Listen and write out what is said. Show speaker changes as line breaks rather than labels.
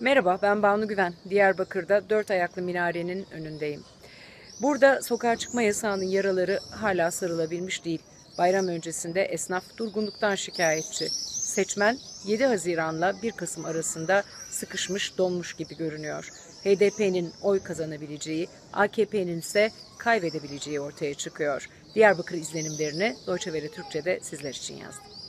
Merhaba ben Banu Güven. Diyarbakır'da dört ayaklı minarenin önündeyim. Burada sokağa çıkma yasağının yaraları hala sarılabilmiş değil. Bayram öncesinde esnaf durgunluktan şikayetçi. Seçmen 7 Haziran'la 1 Kasım arasında sıkışmış donmuş gibi görünüyor. HDP'nin oy kazanabileceği, AKP'nin ise kaybedebileceği ortaya çıkıyor. Diyarbakır izlenimlerini Deutsche Welle Türkçe'de sizler için yazdım.